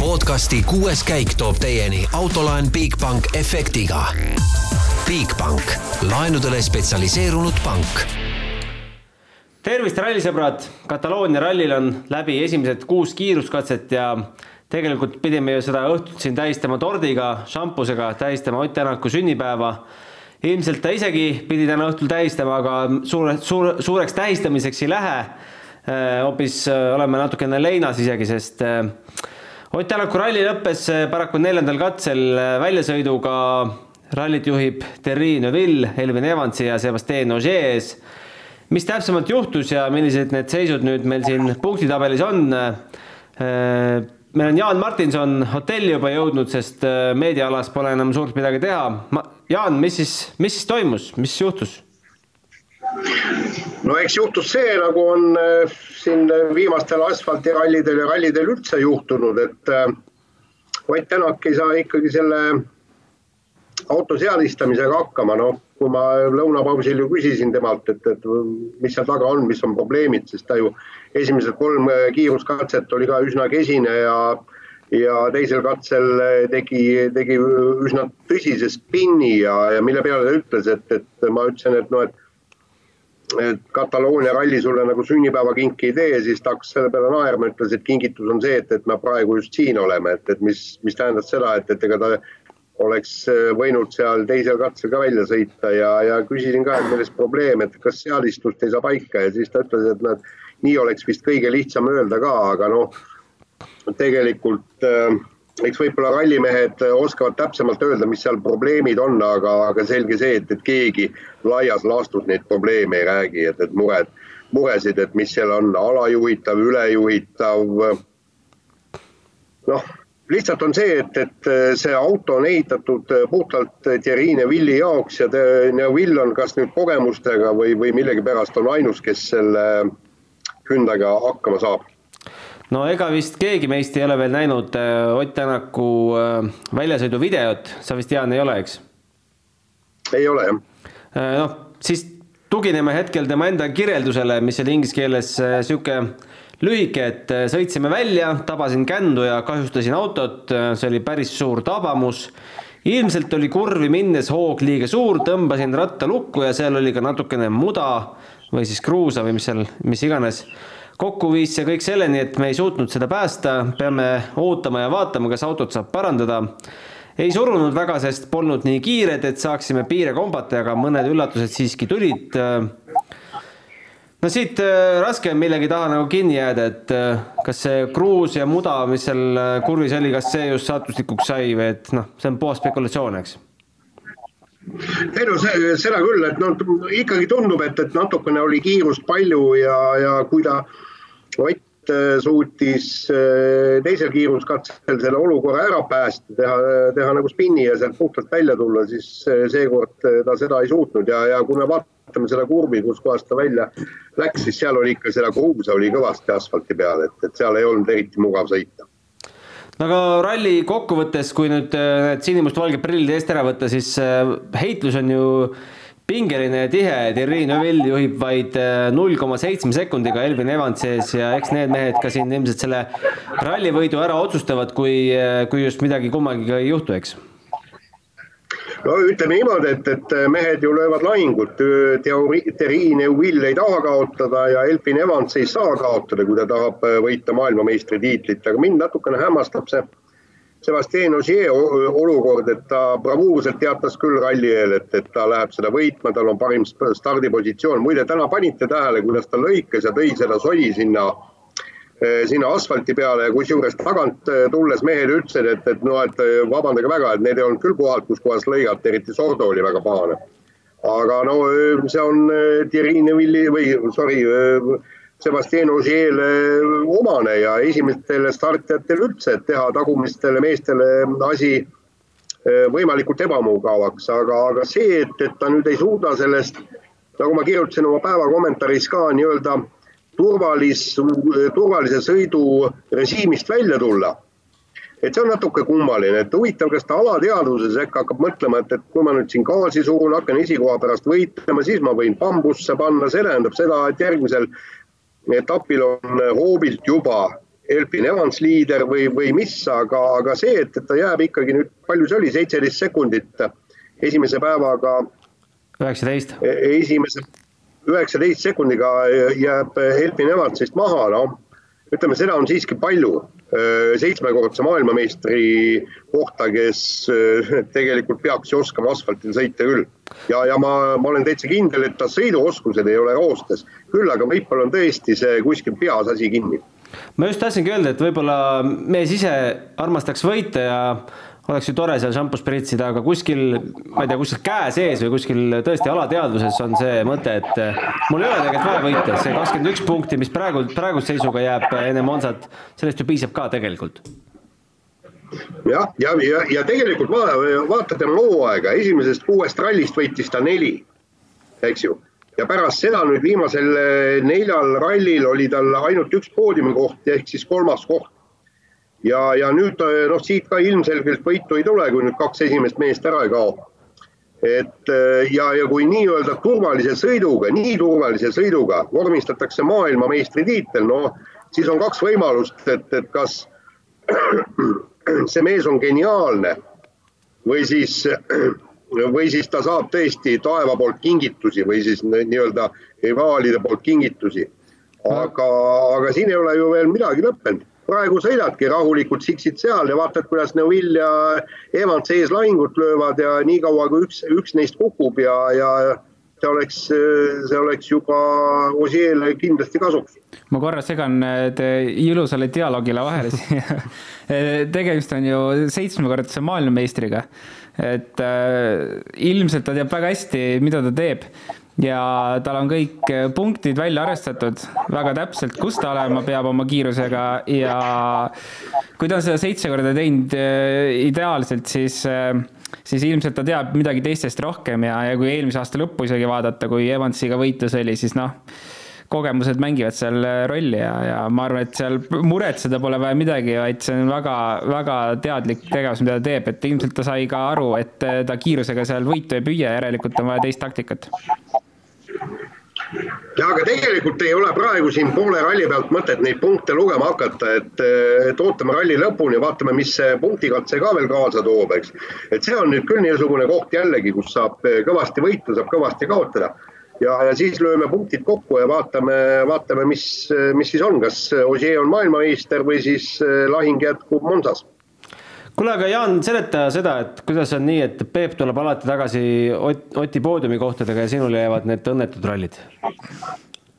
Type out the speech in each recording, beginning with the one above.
podcasti kuues käik toob teieni autolaen Bigbank efektiga. Bigbank, laenudele spetsialiseerunud pank tervist, rallisõbrad! Kataloonia rallil on läbi esimesed kuus kiiruskatset ja tegelikult pidime ju seda õhtut siin tähistama tordiga, šampusega, tähistama Ott Tänaku sünnipäeva. ilmselt ta isegi pidi täna õhtul tähistama, aga suure, suur, suureks tähistamiseks ei lähe. Äh, hoopis äh, oleme natukene leinas isegi, sest äh, Ott Tänaku ralli lõppes paraku neljandal katsel väljasõiduga. rallit juhib Terri Neuville, Elvin Evansi ja Sebastian Ogier ees mis täpsemalt juhtus ja millised need seisud nüüd meil siin punktitabelis on? Äh, meil on Jaan Martinson hotelli juba jõudnud, sest meediaalas pole enam suurt midagi teha. Jaan, mis siis, mis siis toimus, mis juhtus? No eks juhtus see, nagu on äh, siin viimastel asfaltirallidel ja rallidel üldse juhtunud, et Ott Tänak ei saa ikkagi selle auto seadistamisega hakkama, noh kui ma lõunapausil ju küsisin temalt, et, et mis seal taga on, mis on probleemid, sest ta ju esimesed kolm kiiruskatset oli ka üsna kesine ja ja teisel katsel tegi, tegi üsna tõsise spinni ja, ja mille peale ta ütles, et, et ma ütlesin, et noh, et Kataloonia ralli sulle nagu sünnipäevakinki ei tee, siis ta hakkas selle peale naerma, ütles, et kingitus on see, et, et me praegu just siin oleme, et, et mis, mis tähendab seda, et, et ega ta oleks võinud seal teisel katsel ka välja sõita ja, ja küsisin ka, et milles probleem, et kas seadistust ei saa paika ja siis ta ütles, et noh, nii oleks vist kõige lihtsam öelda ka, aga noh, tegelikult äh, eks võib-olla rallimehed oskavad täpsemalt öelda, mis seal probleemid on, aga, aga selge see, et, et keegi laias laastus neid probleeme ei räägi, et, et mured, muresid, et mis seal on, alajuhitav, ülejuhitav. noh lihtsalt on see, et, et äh, see auto on ehitatud äh, puhtalt äh, Thierry Neville'i jaoks ja Neville on kas nüüd kogemustega või, või millegipärast on ainus, kes selle Hyundai'ga hakkama saab no ega vist keegi meist ei ole veel näinud Ott Tänaku väljasõiduvideot, sa vist, Jaan, ei ole, eks? ei ole, jah. noh, siis tugineme hetkel tema enda kirjeldusele, mis oli inglise keeles niisugune lühike, et äh, sõitsime välja, tabasin kändu ja kahjustasin autot, äh, see oli päris suur tabamus. ilmselt oli kurvi minnes hoog liiga suur, tõmbasin ratta lukku ja seal oli ka natukene muda või siis kruusa või mis seal, mis iganes. Kokku viis see kõik selleni, et me ei suutnud seda päästa, peame ootama ja vaatama, kas autot saab parandada. Ei surunud väga, sest polnud nii kiired, et saaksime piire kombata, aga mõned üllatused siiski tulid. No siit äh, raske on millegi taha nagu kinni jääda, et äh, kas see kruus ja muda, mis seal äh, kurvis oli, kas see just saatuslikuks sai või et noh, see on puhas spekulatsioon, eks? ei no see, seda küll, et noh, ikkagi tundub, et, et natukene oli kiirust palju ja, ja kui ta Ott suutis teisel kiiruskatsel selle olukorra ära päästa, teha, teha nagu spinni ja sealt puhtalt välja tulla, siis seekord ta seda ei suutnud ja, ja kui me vaatame seda kurvi, kuskohast ta välja läks, siis seal oli ikka seda kruusa oli kõvasti asfalti peal, et, et seal ei olnud eriti mugav sõita. No aga ralli kokkuvõttes, kui nüüd äh, need sinimustvalged prillid eest ära võtta, siis äh, heitlus on ju pingeline ja tihe, Thierry Neuville juhib vaid äh, null koma seitsme sekundiga Elvin Evans ees ja eks need mehed ka siin ilmselt selle rallivõidu ära otsustavad, kui, kui just midagi kummagiga ei juhtu, eks no ütleme niimoodi, et, et mehed ju löövad lahingut. Terrine Will ei taha kaotada ja Elfin Evans ei saa kaotada, kui ta tahab võita maailmameistritiitlit, aga mind natukene hämmastab see Sebastian Ogier olukord, et ta bravuurselt teatas küll ralli eel, et, et ta läheb seda võitma, tal on parim stardipositsioon. muide, täna panite tähele, kuidas ta lõikas ja tõi seda sodi sinna sinna asfalti peale ja kusjuures tagant tulles mehed ütlesid, et, et noh, et vabandage väga, et need ei olnud küll kohad, kus kohas lõigata, eriti Sordo oli väga pahane. aga no see on Thierry Neville'i või sorry, Sebastian Ogier'le omane ja esimestele startijatel üldse, et teha tagumistele meestele asi võimalikult ebamugavaks, aga, aga see, et, et ta nüüd ei suuda sellest, nagu ma kirjutasin oma päeva kommentaaris ka nii-öelda turvalis, turvalise sõidu režiimist välja tulla. et see on natuke kummaline, et huvitav, kas ta alateadvuses äkki hakkab mõtlema, et, et kui ma nüüd siin gaasi surun, hakkan esikoha pärast võitlema, siis ma võin bambusse panna, see tähendab seda, et järgmisel etapil on hoobilt juba Elfin Evans liider või, või mis, aga, aga see, et, et ta jääb ikkagi nüüd, palju see oli, seitseteist sekundit esimese päevaga. üheksateist. esimese, üheksateist sekundiga jääb Elfin Evansist maha, noh ütleme, seda on siiski palju seitsmekordse maailmameistri kohta, kes tegelikult peaks ju oskama asfaltil sõita küll. ja, ja ma, ma olen täitsa kindel, et ta sõiduoskused ei ole roostes, küll aga võib-olla on tõesti see kuskil peas asi kinni. ma just tahtsingi öelda, et võib-olla mees ise armastaks võita ja oleks ju tore seal šampust pritsida, aga kuskil, ma ei tea, kuskil käe sees või kuskil tõesti alateadvuses on see mõte, et eh, mul ei ole tegelikult vaja võita, see kakskümmend üks punkti, mis praegu, praeguse seisuga jääb enne Monsat, sellest ju piisab ka tegelikult jah, ja, ja, ja, ja tegelikult va, vaata tema hooaega, esimesest kuuest rallist võitis ta neli, eks ju. Ja pärast seda nüüd viimasel eh, neljal rallil oli tal ainult üks poodiumi koht ehk siis kolmas koht ja, ja nüüd noh, siit ka ilmselgelt võitu ei tule, kui nüüd kaks esimest meest ära ei kao. et äh, ja, ja kui nii-öelda turvalise sõiduga, nii turvalise sõiduga vormistatakse maailmameistritiitel, no siis on kaks võimalust, et, et kas see mees on geniaalne või siis, või siis ta saab tõesti taeva poolt kingitusi või siis nii-öelda rivaalide poolt kingitusi. aga, aga siin ei ole ju veel midagi lõppenud praegu sõidadki rahulikult siksid seal ja vaatad, kuidas Neuvill ja Evans ees lahingut löövad ja niikaua kui üks, üks neist kukub ja, ja see oleks, see oleks juba Osiele kindlasti kasuks. ma korra segan ilusale dialoogile vahele siia tegemist on ju seitsmekordse maailmameistriga. Et äh, ilmselt ta teab väga hästi, mida ta teeb. Ja tal on kõik äh, punktid välja arvestatud. Väga täpselt, kus ta olema peab oma kiirusega. Ja kui ta on seda seitse korda teinud äh, ideaalselt, siis, äh, siis ilmselt ta teab midagi teistest rohkem. Ja, ja kui eelmise aasta lõppu isegi vaadata, kui Evansiga võitlus oli, siis noh, kogemused mängivad seal rolli ja, ja ma arvan, et seal muretseda pole vaja midagi, vaid see on väga, väga teadlik tegevus, mida ta teeb, et ilmselt ta sai ka aru, et ta kiirusega seal võitu ei püüa, järelikult on vaja teist taktikat ja aga tegelikult ei ole praegu siin poole ralli pealt mõtet neid punkte lugema hakata, et, et ootame ralli lõpuni, vaatame, mis see punktikatse ka veel kaasa toob, eks. et see on nüüd küll niisugune koht jällegi, kus saab kõvasti võita, saab kõvasti kaotada. Ja, ja siis lööme punktid kokku ja vaatame, vaatame, mis, mis siis on, kas Ossier on maailmameister või siis lahing jätkub Monsas kuule, aga Jaan, seleta seda, et kuidas on nii, et Peep tuleb alati tagasi Ott, Oti poodiumi kohtadega ja sinul jäävad need õnnetud rallid?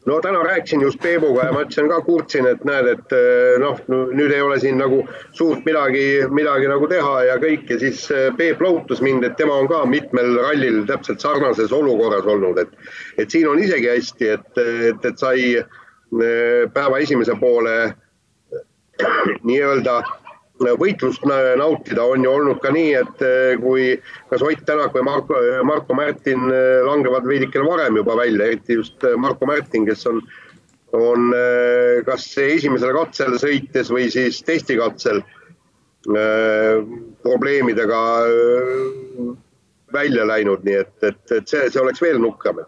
No täna rääkisin just Peebuga ja ma ütlesin ka, kurtsin, et näed, et eh, noh, nüüd ei ole siin nagu suurt midagi, midagi nagu teha ja kõik. Ja siis eh, Peep lohutas mind, et tema on ka mitmel rallil täpselt sarnases olukorras olnud, et, et siin on isegi hästi, et, et, et sai eh, päeva esimese poole nii-öelda võitlust nautida, on ju olnud ka nii, et eh, kui kas Ott Tänak või Marko, Marko Märtin eh, langevad veidikene varem juba välja, eriti just eh, Marko Märtin, kes on, on kas esimesel katsel sõites või siis testikatsel probleemidega välja läinud, nii et, et, et see, see oleks veel nukram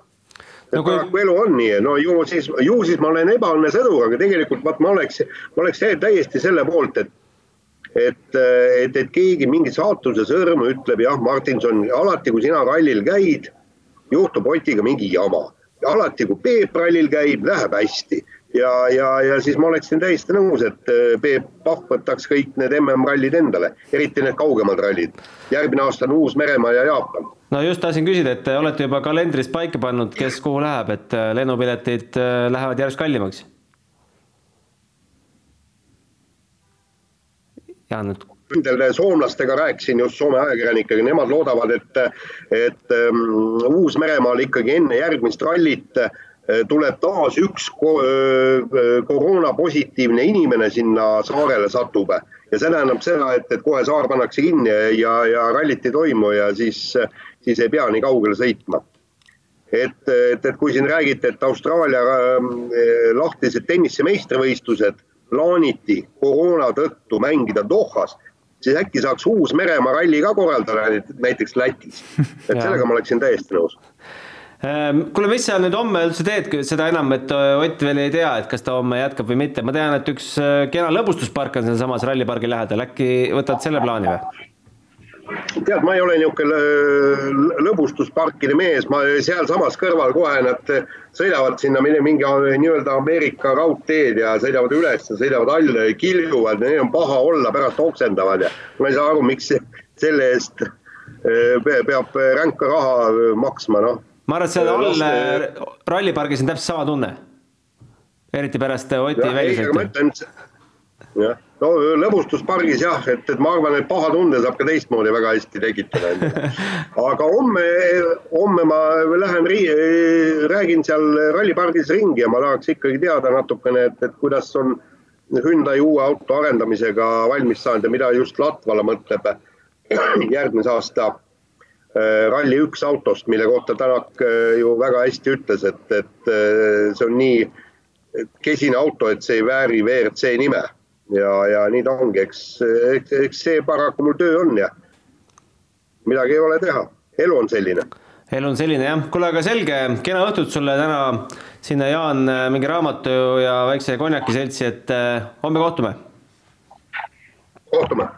no, kui... paraku elu on nii, no ju siis, ju siis ma olen ebaõnne sõdur, aga tegelikult vaat ma oleks, ma oleks täiesti selle poolt, et et, et, et keegi mingi saatuse sõrm ütleb, jah, Martinson, alati kui sina rallil käid, juhtub Otiga mingi jama. alati, kui Peep rallil käib, läheb hästi ja, ja, ja siis ma oleksin täiesti nõus, et äh, Peep Pahv võtaks kõik need MM-rallid endale, eriti need kaugemad rallid. järgmine aasta on Uus-Meremaa ja Jaapan. no just tahtsin küsida, et te olete juba kalendris paika pannud, kes kuhu läheb, et äh, lennupiletid äh, lähevad järjest kallimaks ja nüüd nende soomlastega rääkisin just Soome ajakirjanikega, nemad loodavad, et, et um, Uus-Meremaal ikkagi enne järgmist rallit uh, tuleb taas üks ko uh, koroonapositiivne inimene sinna saarele satub. Ja see tähendab seda, et, et kohe saar pannakse kinni ja, ja rallit ei toimu ja siis, siis ei pea nii kaugele sõitma. Et, et, et kui siin räägite, et Austraalia äh, lahtised tennise meistrivõistlused plaaniti koroona tõttu mängida Dohas, siis äkki saaks Uus-Meremaa ralli ka korraldada näiteks Lätis. et sellega ma oleksin täiesti nõus Ehm, kuule, mis sa nüüd homme üldse teed, seda enam, et äh, Ott veel ei tea, et kas ta homme jätkab või mitte, ma tean, et üks äh, kena lõbustuspark on sealsamas rallipargi lähedal, äkki võtad selle plaani või? Tead, ma ei ole niisugune äh, lõbustusparkide mees, ma sealsamas kõrval kohe nad sõidavad sinna mingi nii-öelda Ameerika raudteed ja sõidavad üles ja sõidavad alla ja kiljuvad, neil on paha olla, pärast oksendavad ja ma ei saa aru, miks selle eest peab ränka raha maksma, noh ma arvan, et seal all äh, rallipargis on täpselt sama tunne. eriti pärast Oti väljasõitu. Jah, no lõbustuspargis jah, et, et ma arvan, et paha tunde saab ka teistmoodi väga hästi tekitada aga homme, homme ma lähen, räägin seal rallipargis ringi ja ma tahaks ikkagi teada natukene, et, et kuidas on Hyundai uue auto arendamisega valmis saanud ja mida just Latvala mõtleb järgmise aasta Äh, ralli üks autost, mille kohta Tänak äh, ju väga hästi ütles, et, et äh, see on nii kesine auto, et see ei vääri WRC nime. Ja, ja nii ta ongi, eks, eks, eks see paraku mul töö on ja midagi ei ole teha, elu on selline. elu on selline jah, kuule, aga selge, kena õhtut sulle täna sinna, Jaan, mingi raamatu ja väikse konjaki seltsi, et homme kohtume. kohtume.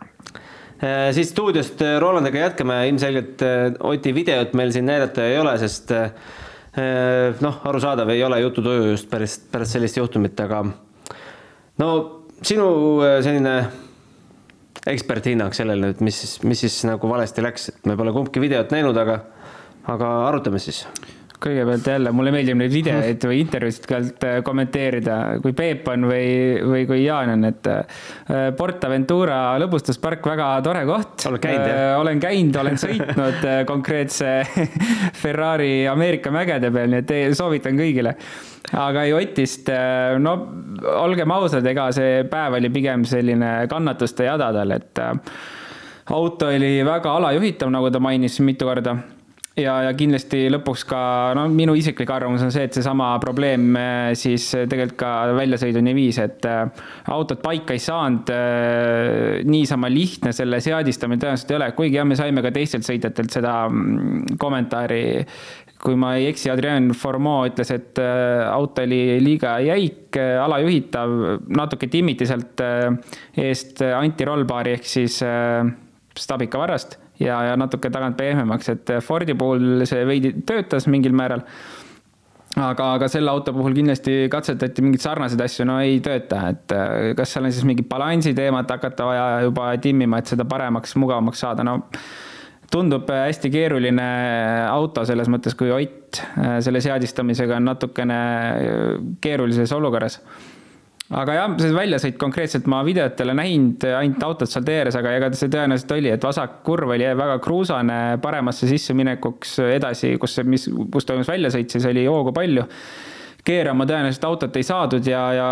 Äh, siis stuudiost äh, Rolandiga jätkame, ilmselgelt Oti videot meil siin näidata ei ole, sest noh, arusaadav ei ole jututuju just päris, pärast sellist juhtumit, aga no sinu selline eksperthinnang sellele nüüd, mis siis, mis siis nagu valesti läks, et me pole kumbki videot näinud, aga, aga arutame siis kõigepealt jälle, mulle meeldib neid videoid või intervjuusid ka äh, kommenteerida, kui Peep on või, või kui Jaan on, et äh, PortAventura lõbustuspark, väga tore koht. oled käinud, jah? Äh, olen käinud, olen sõitnud konkreetse Ferrari Ameerika mägede peal, nii et soovitan kõigile. aga Jotist, no olgem ausad, ega see päev oli pigem selline kannatuste jada tal, et auto oli väga alajuhitav, nagu ta mainis mitu korda ja, ja kindlasti lõpuks ka, no minu isiklik arvamus on see, et seesama probleem eh, siis tegelikult ka väljasõiduni viis, et eh, autot paika ei saanud. Niisama lihtne selle seadistamine tõenäoliselt ei ole, kuigi jah, me saime ka teistelt sõitjatelt seda mm, kommentaari. kui ma ei eksi, Adrien Formeau ütles, et auto oli liiga jäik, alajuhitav, natuke timmiti sealt eest antirollbaari ehk siis stabika varrast ja, ja natuke tagant pehmemaks, et Fordi puhul see veidi töötas mingil määral. aga, aga selle auto puhul kindlasti katsetati mingeid sarnaseid asju, no ei tööta, et äh, kas seal on siis mingi balansi teemat hakata vaja juba timmima, et seda paremaks, mugavamaks saada, no tundub hästi keeruline auto selles mõttes, kui Ott selle seadistamisega on natukene keerulises olukorras aga jah, see väljasõit konkreetselt ma videot ei ole näinud, ainult autot seal tee ääres, aga ega see tõenäoliselt oli, et vasak kurv oli väga kruusane paremasse sisseminekuks edasi, kus, mis, kus toimus väljasõit, siis oli hoogu palju. keerama tõenäoliselt autot ei saadud ja, ja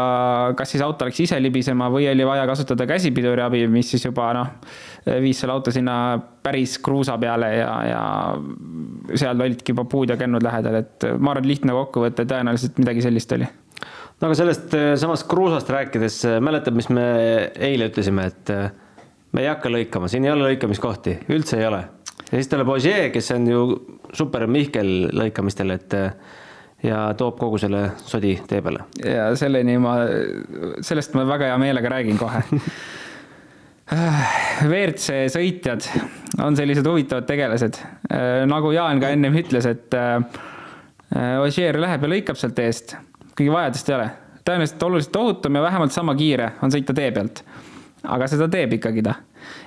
kas siis auto läks ise libisema või oli vaja kasutada käsipiduri abi, mis siis juba noh, viis selle auto sinna päris kruusa peale ja, ja seal olidki juba puud ja kennud lähedal, et ma arvan, lihtne kokkuvõte, tõenäoliselt midagi sellist oli no aga sellest äh, samast kruusast rääkides, äh, mäletad, mis me eile ütlesime, et äh, me ei hakka lõikama, siin ei ole lõikamiskohti, üldse ei ole. ja siis tuleb Ogier, kes on ju super Mihkel lõikamistel, et ja toob kogu selle sodi tee peale. ja selleni ma, sellest ma väga hea meelega räägin kohe WRC sõitjad on sellised huvitavad tegelased. nagu Jaan ka ennem ütles, et Ogier läheb ja lõikab sealt eest kuigi vajadust ei ole. tõenäoliselt oluliselt ohutum ja vähemalt sama kiire on sõita tee pealt. aga seda teeb ikkagi ta.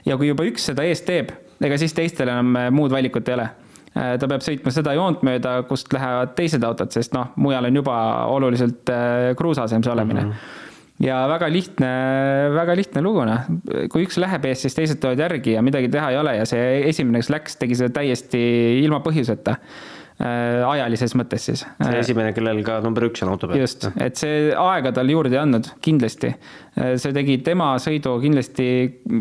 ja kui juba üks seda eest teeb, ega siis teistel enam äh, muud valikut ei ole. Äh, ta peab sõitma seda joont mööda, kust lähevad teised autod, sest noh, mujal on juba oluliselt äh, kruusasem see olemine mm. -hmm ja väga lihtne, väga lihtne lugu, noh. kui üks läheb eest, siis teised tulevad järgi ja midagi teha ei ole ja see esimene, kes läks, tegi seda täiesti ilma põhjuseta ajalises mõttes siis. see äh, esimene, kellel ka number üks on auto peal. just, et see aega tal juurde ei andnud, kindlasti. Äh, see tegi tema sõidu kindlasti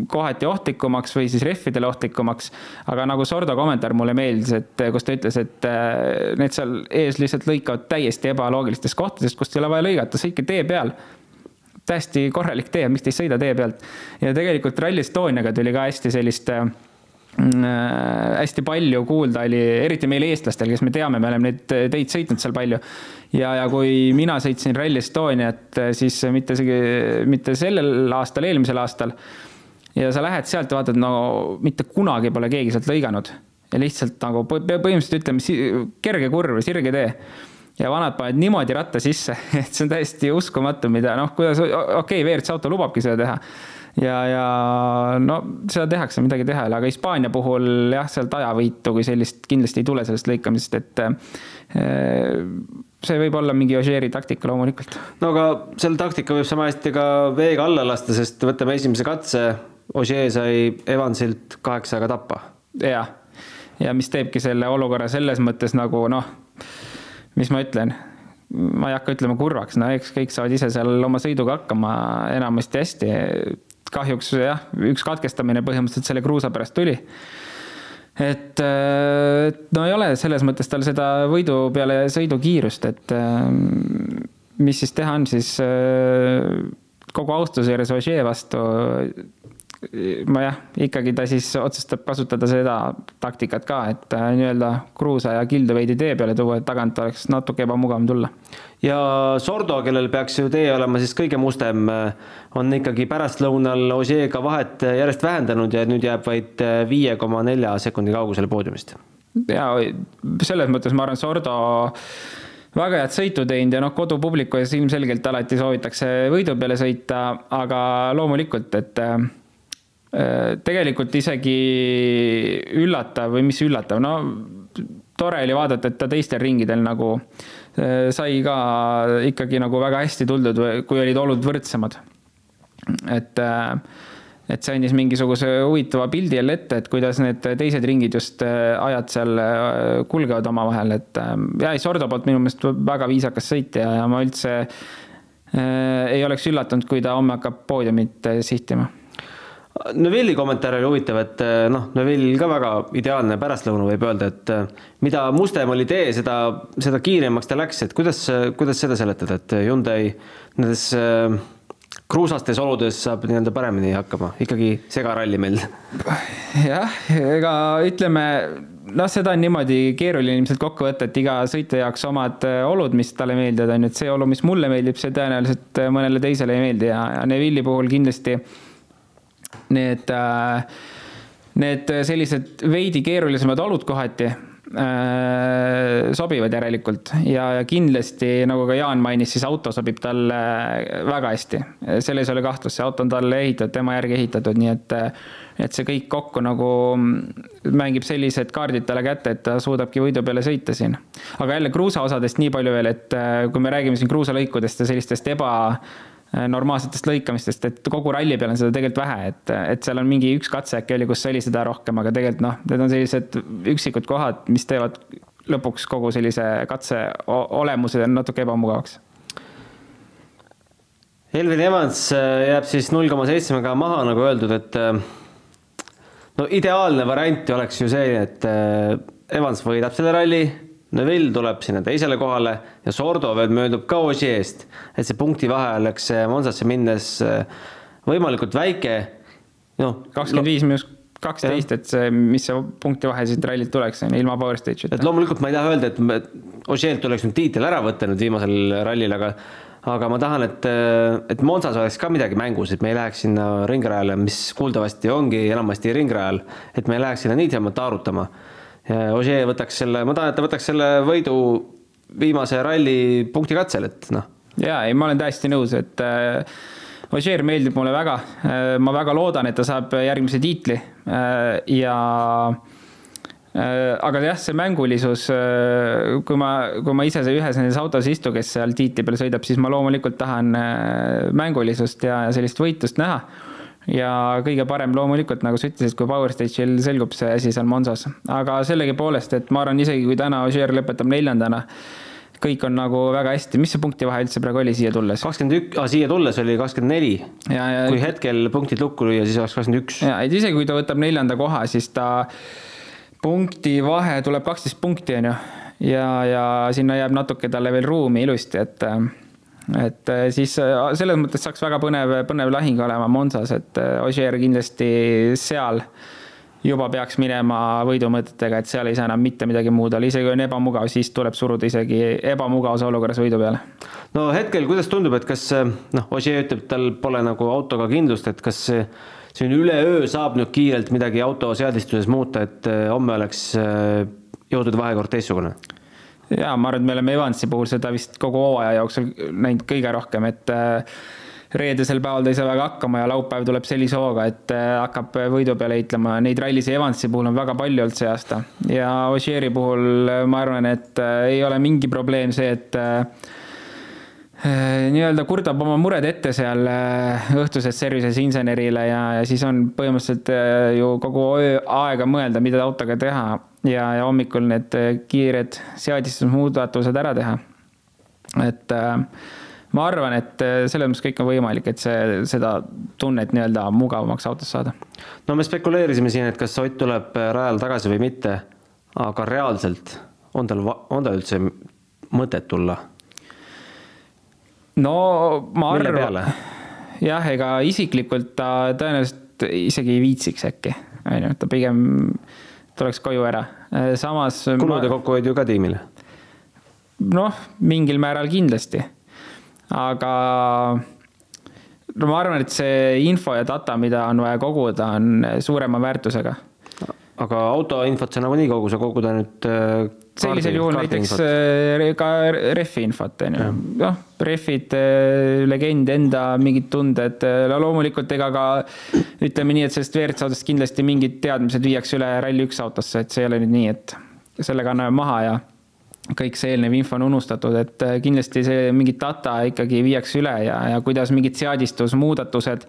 kohati ohtlikumaks või siis rehvidele ohtlikumaks. aga nagu Sordo kommentaar mulle meeldis, et kus ta ütles, et need seal ees lihtsalt lõikavad täiesti ebaloogilistes kohtades, kust ei ole vaja lõigata, sõitke tee peal täiesti korralik tee, miks te ei sõida tee pealt. ja tegelikult Rally Estoniaga tuli ka hästi sellist äh, hästi palju kuulda oli, eriti meil eestlastel, kes me teame, me oleme neid teid sõitnud seal palju. ja, ja kui mina sõitsin Rally Estoniat, siis mitte isegi, mitte sellel aastal, eelmisel aastal. ja sa lähed sealt ja vaatad, no mitte kunagi pole keegi sealt lõiganud ja lihtsalt nagu põhimõtteliselt ütleme, kerge kurv, sirge tee ja vanad panevad niimoodi ratta sisse, et see on täiesti uskumatu, mida noh, kuidas, okei okay,, WRC auto lubabki seda teha ja, ja no seda tehakse, midagi teha ei ole, aga Hispaania puhul jah, sealt ajavõitu kui sellist kindlasti ei tule sellest lõikamisest, et eh, see võib olla mingi Ožeeri taktika loomulikult. no aga selle taktika võib sama hästi ka veega alla lasta, sest võtame esimese katse, Ožee sai Evansilt kaheksaga tappa. jah, ja mis teebki selle olukorra selles mõttes nagu noh, mis ma ütlen ma ei hakka ütlema kurvaks, no eks kõik saavad ise seal oma sõiduga hakkama enamasti hästi kahjuks jah, üks katkestamine põhimõtteliselt selle kruusa pärast tuli. et no ei ole selles mõttes tal seda võidu peale sõidukiirust, et mis siis teha on, siis kogu austuse juures Ogier vastu ma jah, ikkagi ta siis otsustab kasutada seda taktikat ka, et äh, nii-öelda kruusa ja kildu veidi tee peale tuua, et tagant oleks natuke ebamugavam tulla. ja Sordo, kellel peaks ju tee olema siis kõige mustem, äh, on ikkagi pärastlõunal Osieega vahet järjest vähendanud ja nüüd jääb vaid äh, viie koma nelja sekundi kaugusele poodiumist. ja selles mõttes ma arvan, Sordo väga head sõitu teinud ja noh, kodupubliku ees ilmselgelt alati soovitakse võidu peale sõita, aga loomulikult, et Äh, tegelikult isegi üllatav või mis üllatav, no tore oli vaadata, et ta teistel ringidel nagu äh, sai ka ikkagi nagu väga hästi tuldud, kui olid olud võrdsemad. et, äh, et see andis mingisuguse huvitava pildi jälle ette, et kuidas need teised ringid just ajad seal kulgevad omavahel, et ja ei, Sordo poolt minu meelest väga viisakas sõit ja, ja ma üldse äh, ei oleks üllatunud, kui ta homme hakkab poodiumit sihtima Neville'i kommentaar oli huvitav, et eh, noh, Neville ka väga ideaalne pärastlõuna võib öelda, et eh, mida mustem oli tee, seda, seda kiiremaks ta läks, et kuidas, kuidas seda seletada, et Hyundai nendes eh, kruusastes oludes saab nii-öelda paremini hakkama, ikkagi segaralli meil. jah, ega ütleme, noh, seda on niimoodi keeruline ilmselt kokku võtta, et iga sõitja jaoks omad olud, mis talle meeldivad, on ju, et see olu, mis mulle meeldib, see tõenäoliselt mõnele teisele ei meeldi ja, ja Neville'i puhul kindlasti äh, need sellised veidi keerulisemad olud kohati äh, sobivad järelikult ja, ja kindlasti, nagu ka Jaan mainis, siis auto sobib talle väga hästi. selles ei ole kahtlust, see auto on talle ehitatud, tema järgi ehitatud, nii et, et see kõik kokku nagu mängib sellised kaardid talle kätte, et ta suudabki võidu peale sõita siin. aga jälle kruusaosadest nii palju veel, et äh, kui me räägime siin kruusalõikudest ja sellistest eba Äh, normaalsetest lõikamistest, et kogu ralli peal on seda tegelikult vähe, et, et seal on mingi üks katse äkki oli, kus oli seda rohkem, aga tegelikult noh, need on sellised üksikud kohad, mis teevad lõpuks kogu sellise katse olemuse natuke ebamugavaks. Elvin Evans äh, jääb siis null koma seitsmega maha, nagu öeldud, et äh, no ideaalne variant oleks ju see, et Evans võidab selle ralli Neville tuleb sinna teisele kohale ja Sordo veel möödub ka Osi eest, et see punktivahe oleks Monsasse minnes äh, võimalikult väike. noh, kakskümmend viis miinus kaksteist, et see, mis see punktivahe siit rallilt tuleks, on ju, ilma power stage'ita. et loomulikult ma ei taha öelda, et Ožeelt tuleks nüüd tiitel ära võtta nüüd viimasel rallil, aga aga ma tahan, et, et Monsas oleks ka midagi mängus, et me ei läheks sinna ringrajale, mis kuuldavasti ongi enamasti ringrajal, et me ei läheks sinna niisama taarutama Ogier võtaks selle, ma tahan, et ta võtaks selle võidu viimase ralli punkti katsel, et noh. ja ei, ma olen täiesti nõus, et äh, Ogier meeldib mulle väga äh,. ma väga loodan, et ta saab järgmise tiitli äh, ja äh, aga jah, see mängulisus, kui ma, kui ma ise ühes nendes autos istu, kes seal tiitli peal sõidab, siis ma loomulikult tahan mängulisust ja sellist võitlust näha ja kõige parem loomulikult, nagu sa ütlesid, kui Power Stage'il selgub see asi seal Monsas. aga sellegipoolest, et ma arvan, isegi kui täna Ogier lõpetab neljandana, kõik on nagu väga hästi, mis see punktivahe üldse praegu oli siia tulles? kakskümmend üks, siia tulles oli kakskümmend neli. kui hetkel punktid lukku lüüa, siis oleks kakskümmend üks. ja, et isegi kui ta võtab neljanda koha, siis ta punktivahe tuleb kaksteist punkti, on ju. ja, ja sinna jääb natuke talle veel ruumi ilusti, et et äh, siis äh, selles mõttes saaks väga põnev, põnev lahing olema Monsas, et äh, Ogier kindlasti seal juba peaks minema võidumõtetega, et seal ei saa enam mitte midagi muud olla, isegi on ebamugav, siis tuleb suruda isegi ebamugavas olukorras võidu peale. no hetkel, kuidas tundub, et kas noh, Ossier ütleb, tal pole nagu autoga kindlust, et kas siin üleöö saab nüüd kiirelt midagi auto seadistuses muuta, et homme oleks jõudude vahekord teistsugune? Jaa, ma arvan, et me oleme Evansi puhul seda vist kogu hooaja jooksul näinud kõige rohkem, et äh, reedesel päeval ta ei saa väga hakkama ja laupäev tuleb sellise hooga, et äh, hakkab võidu peale heitlema. Neid rallisid Evansi puhul on väga palju olnud see aasta ja Ogieri puhul äh, ma arvan, et ei ole mingi probleem see, et nii-öelda kurdab oma mured ette seal õhtuses services insenerile ja, ja siis on põhimõtteliselt ju kogu öö aega mõelda, mida autoga teha ja, ja hommikul need kiired seadistusmuudatused ära teha. et äh, ma arvan, et äh, selles mõttes kõik on võimalik, et see, seda tunnet nii-öelda mugavamaks autos saada. no me spekuleerisime siin, et kas Ott tuleb äh, rajale tagasi või mitte, aga reaalselt on tal, on tal üldse mõtet tulla? No ma arvan, jah, ega isiklikult ta tõenäoliselt isegi ei viitsiks äkki, on ju, ta pigem tuleks koju ära, äh, samas. kulude ma... kokkuhoid ju ka tiimile. noh, mingil määral kindlasti aga no ma arvan, et see info ja data, mida on vaja koguda, on suurema väärtusega. aga autoinfot sa nagunii kogu, sa kogud ainult äh, sellisel juhul näiteks. Äh, ka rehvi infot, on ju. noh, rehvid, äh, legend, enda mingid tunded, loomulikult ega ka ütleme nii, et sellest WRC autost kindlasti mingid teadmised viiakse üle Rally1 autosse, et see ei ole nüüd nii, et sellega anname maha ja kõik see eelnev info on unustatud, et äh, kindlasti see mingit data ikkagi viiakse üle ja, ja kuidas mingid seadistusmuudatused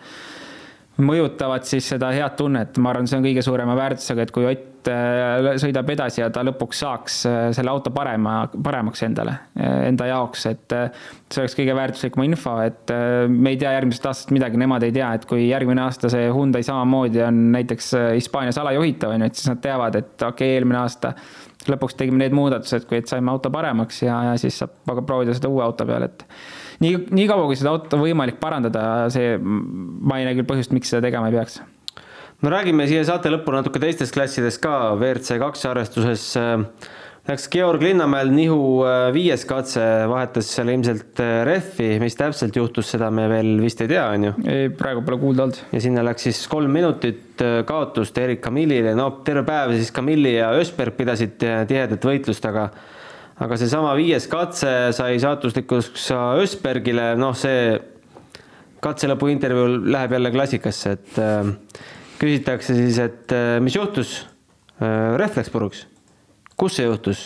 mõjutavad siis seda head tunnet, ma arvan, see on kõige suurema väärtusega, et kui Ott äh, sõidab edasi ja ta lõpuks saaks äh, selle auto parema, paremaks endale, enda jaoks, et see oleks kõige väärtuslikum info, et me ei tea järgmisest aastast midagi, nemad ei tea, et kui järgmine aasta see Hyundai samamoodi on näiteks Hispaanias alajuhitav, on ju, et siis nad teavad, et okei okay,, eelmine aasta lõpuks tegime need muudatused, kui et saime auto paremaks ja, ja siis saab aga proovida seda uue auto peal, et nii, nii kaua, kui seda autot on võimalik parandada, see, ma ei näe küll põhjust, miks seda tegema ei peaks. no räägime siia saate lõppu natuke teistest klassidest ka, WRC kaks arvestuses äh, Läks Georg Linnamäel nihu äh, viies katse, vahetas seal ilmselt äh, rehvi, mis täpselt juhtus, seda me veel vist ei tea, on ju? ei, praegu pole kuulda olnud. ja sinna läks siis kolm minutit kaotust Erik Kamillile, no terve päev siis Kamilli ja Ösberg pidasid tihedat võitlust, aga aga seesama viies katse sai saatuslikuks Ösbergile, noh, see katse lõpu intervjuul läheb jälle klassikasse, et äh, küsitakse siis, et äh, mis juhtus äh,, rehv läks puruks kus see juhtus?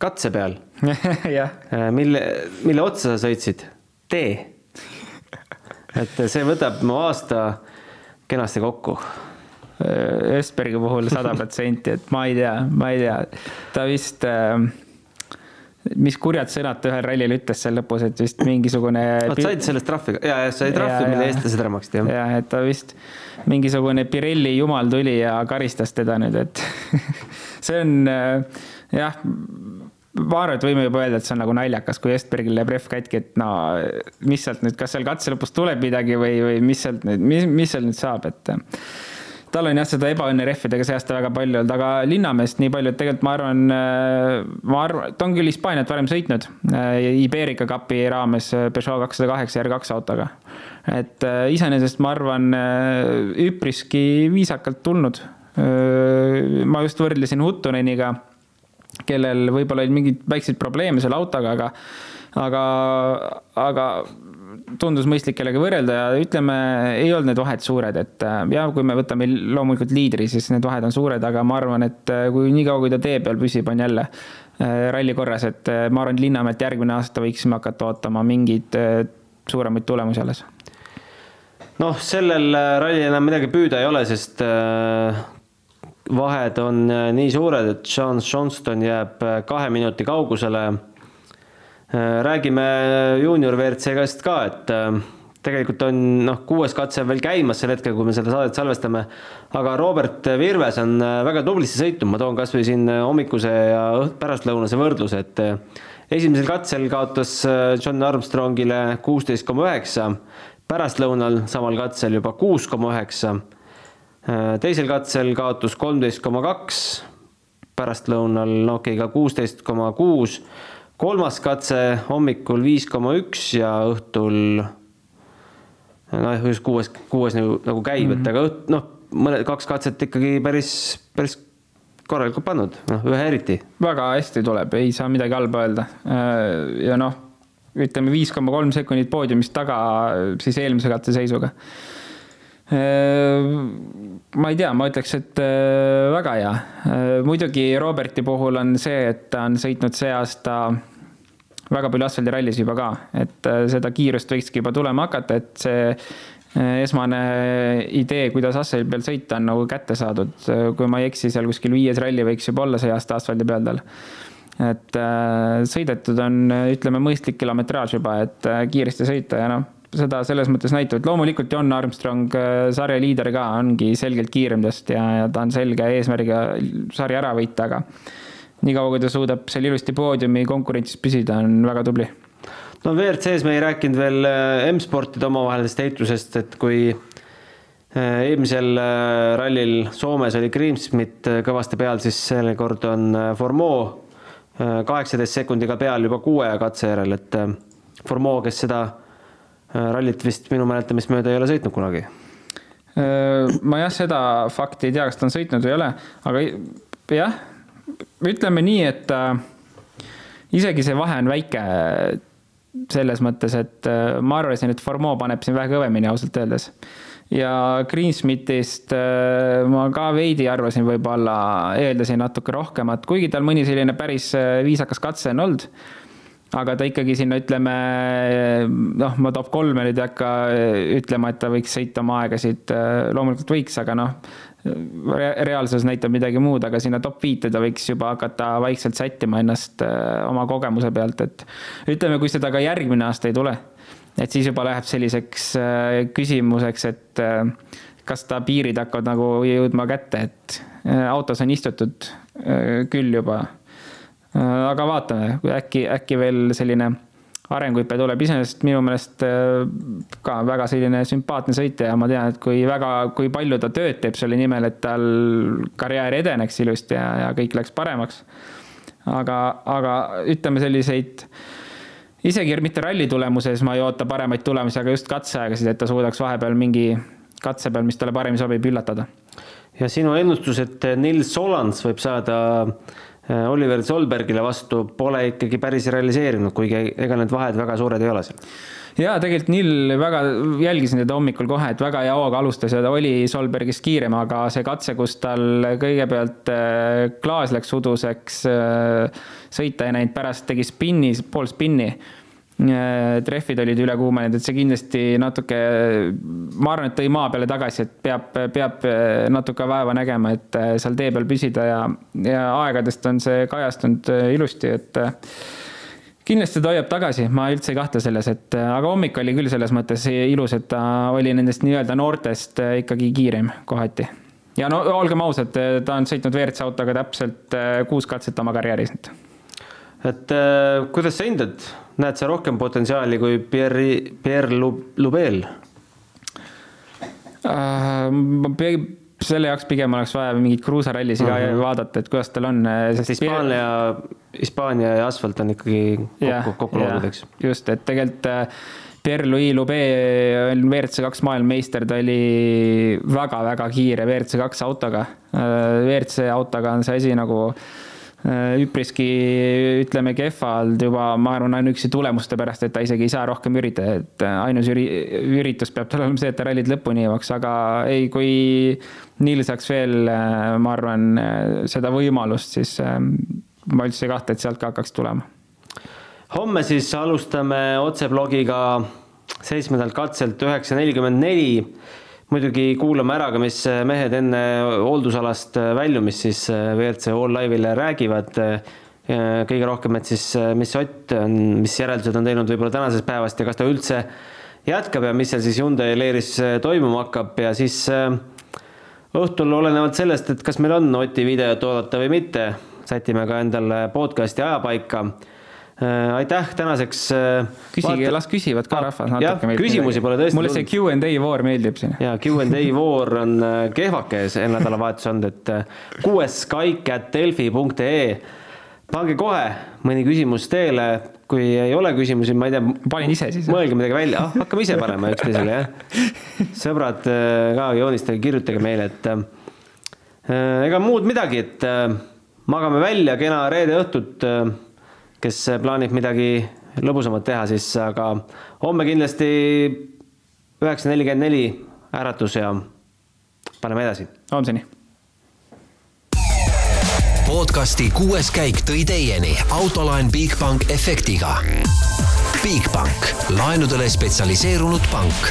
katse peal äh, mille, mille otsa sa sõitsid? tee. et see võtab mu aasta kenasti kokku. Ösbergi puhul sada protsenti, et ma ei tea, ma ei tea, ta vist äh, mis kurjad sõnad ta ühel rallil ütles seal lõpus, et vist mingisugune. vot said sellest trahvi, ja, ja sai trahvi, mille eest ta seda ära maksti, jah. ja, et ta vist mingisugune Pirelli jumal tuli ja karistas teda nüüd, et see on äh, jah, ma arvan, et võime juba öelda, et see on nagu naljakas, kui Estbergil läheb rehv katki, et no mis sealt nüüd, kas seal katse lõpus tuleb midagi või, või mis sealt nüüd, mis, mis seal nüüd saab, et tal on jah, seda ebaõnne rehvidega see aasta väga palju olnud, aga Linnamäest nii palju, et tegelikult ma arvan, ma arvan, ta on küll Hispaaniat varem sõitnud Iberica Cupi raames Peugeot kakssada kaheksa R2 autoga. et iseenesest ma arvan, üpriski viisakalt tulnud. ma just võrdlesin Huttuneniga, kellel võib-olla olid mingeid väikseid probleeme selle autoga, aga aga, aga tundus mõistlik kellega võrrelda ja ütleme, ei olnud need vahed suured, et äh, ja kui me võtame loomulikult liidri, siis need vahed on suured, aga ma arvan, et äh, kui niikaua, kui ta tee peal püsib, on jälle äh, ralli korras, et ma arvan, et Linnamäelt järgmine aasta võiksime hakata ootama mingeid suuremaid tulemusi alles. noh, sellel rallil enam midagi püüda ei ole, sest vahed on nii suured, et Sean Johnston jääb kahe minuti kaugusele räägime juunior WRC-gast ka, et äh, tegelikult on noh, kuues katse veel käimas sel hetkel, kui me seda saadet salvestame, aga Robert Virves on äh, väga tublisti sõitnud, ma toon kasvõi siin hommikuse ja pärastlõunase võrdluse, et esimesel katsel kaotas John Armstrongile kuusteist koma üheksa, pärastlõunal samal katsel juba kuus koma üheksa. teisel katsel kaotus kolmteist koma kaks, pärastlõunal Nokiga kuusteist koma kuus, kolmas katse hommikul viis koma üks ja õhtul noh, just kuues, kuues nagu, nagu käib mm, -hmm. et mhm. aga õht-, noh, mõned kaks katset ikkagi päris, päris korralikult pannud, noh, ühe eriti. väga hästi tuleb, ei saa midagi halba öelda. ja noh, ütleme viis koma kolm sekundit poodiumist taga siis eelmise katse seisuga. Ma ei tea, ma ütleks, et väga hea. muidugi Roberti puhul on see, et ta on sõitnud see aasta väga palju asfaldirallis juba ka, et seda kiirust võikski juba tulema hakata, et see esmane idee, kuidas asfaldi peal sõita, on nagu kätte saadud. kui ma ei eksi, seal kuskil viies ralli võiks juba olla see aasta asfaldi peal tal. et äh, sõidetud on, ütleme, mõistlik kilometraaž juba, et äh, kiiresti sõita ja noh, seda selles mõttes näitab, et loomulikult John Armstrong, äh, sarja liider ka, ongi selgelt kiirem tast ja, ja ta on selge eesmärgiga sari ära võita, aga niikaua, kui ta suudab seal ilusti poodiumi konkurentsis püsida, on väga tubli. No WRC-s me ei rääkinud veel äh, M-sportide omavahelisest heitlusest, et kui äh, eelmisel rallil Soomes oli Grimsmit kõvasti peal, siis seekord on Formeau kaheksateist sekundiga peal juba kuue katse järel, et Formeau, kes seda rallit vist minu mäletamist mööda ei ole sõitnud kunagi. ma jah, seda fakti ei tea, kas ta on sõitnud või ei ole, aga jah, ütleme nii, et isegi see vahe on väike selles mõttes, et äh, ma arvasin, et Formeau paneb siin vähe kõvemini ausalt öeldes. ja Greensmithist äh, ma ka veidi arvasin, võib-olla eeldasin natuke rohkemat, kuigi tal mõni selline päris äh, viisakas katse on olnud aga ta ikkagi sinna ütleme, noh, ma top kolme nüüd ei hakka ütlema, et ta võiks sõita oma aegasid, loomulikult võiks, aga noh, reaalsus näitab midagi muud, aga sinna top viite ta võiks juba hakata vaikselt sättima ennast äh, oma kogemuse pealt, et ütleme, kui seda ka järgmine aasta ei tule, et siis juba läheb selliseks küsimuseks, et kas ta piirid hakkavad nagu jõudma kätte, et autos on istutud küll juba. Aga vaatame, äkki, äkki veel selline arenguhüpe tuleb, iseenesest minu meelest äh, ka väga selline sümpaatne sõitja ja ma tean, et kui väga, kui palju ta tööd teeb selle nimel, et tal karjäär edeneks ilusti ja, ja kõik läks paremaks. aga, aga ütleme selliseid, isegi mitte ralli tulemuses ma ei oota paremaid tulemusi, aga just katseaegasid, et ta suudaks vahepeal mingi katse peal, mis talle paremini sobib, üllatada. ja sinu ennustus, et Nils Solans võib saada Äh, Oliver Solbergile vastu pole ikkagi päris realiseerinud, kuigi ega need vahed väga suured ei ole seal. ja tegelikult Nill väga, jälgisin teda hommikul kohe, et väga hea hooga alustas ja ta oli Solbergist kiirem, aga see katse, kus tal kõigepealt äh, klaas läks uduseks, äh, sõita ei näinud, pärast tegi spinni, pool spinni Äh, trehvid olid üle kuumenenud, et see kindlasti natuke, ma arvan, et tõi maa peale tagasi, et peab, peab äh, natuke vaeva nägema, et äh, seal tee peal püsida ja, ja aegadest on see kajastunud ilusti, et kindlasti ta hoiab tagasi, ma üldse ei kahtle selles, et aga hommik oli küll selles mõttes ilus, et ta oli nendest nii-öelda noortest ikkagi kiirem kohati. ja no olgem ausad, ta on sõitnud WRC autoga täpselt kuus katset oma karjääris et kuidas sa hindad näed sa rohkem potentsiaali kui Pierre, Pierre Lubel uh,? selle jaoks pigem oleks vaja mingeid kruusarallisid uh -huh. vaadata, et kuidas tal on. Hispaania Pierre..., Hispaania ja asfalt on ikkagi kokku, kokku loodud, eks. just, et tegelikult äh, Pierre-Louis Lube on WRC kaks maailmameister, ta oli väga-väga kiire WRC kaks autoga. Äh, WRC autoga on see asi nagu äh, Äh, üpriski, ütleme, kehvalt juba, ma arvan, ainuüksi tulemuste pärast, et ta isegi ei saa rohkem üritada, et äh, ainus üri-, üritus peab tal olema see, et ta rallid lõpuni jõuaks, aga ei, kui Niil saaks veel, äh, ma arvan, seda võimalust, siis ma üldse ei kahtle, et sealt ka hakkaks tulema. homme siis alustame otseblogiga seitsmendalt katselt üheksa nelikümmend neli muidugi kuulame ära ka, mis mehed enne hooldusalast väljumist siis äh, WRC All Live'ile räägivad. kõige rohkem, et siis mis Ott on, mis järeldused on teinud võib-olla tänasest päevast ja kas ta üldse jätkab ja mis seal siis Hyundai leeris äh, toimuma hakkab ja siis äh, õhtul olenevalt sellest, et kas meil on Oti videot oodata või mitte, sätime ka endale podcast'i ajapaika aitäh tänaseks. küsige, las küsivad ka rahvas natuke. jah, küsimusi pole tõesti. mulle see Q and A voor meeldib siin. ja Q and A voor on kehvake see nädalavahetus olnud, et kuues Skype at delfi.ee pange kohe mõni küsimus teele, kui ei ole küsimusi, ma ei tea. panin ise siis. mõelge midagi välja, ah hakkame ise panema üksteisele jah. sõbrad äh, ka joonistage, kirjutage meile, et äh, ega muud midagi, et äh, magame välja, kena reede õhtut. Kes plaanib midagi lõbusamat teha, siis aga homme kindlasti üheksa nelikümmend neli äratus ja paneme edasi. homseni podcasti kuues käik tõi teieni autolaen Bigbank efektiga. Bigbank, laenudele spetsialiseerunud pank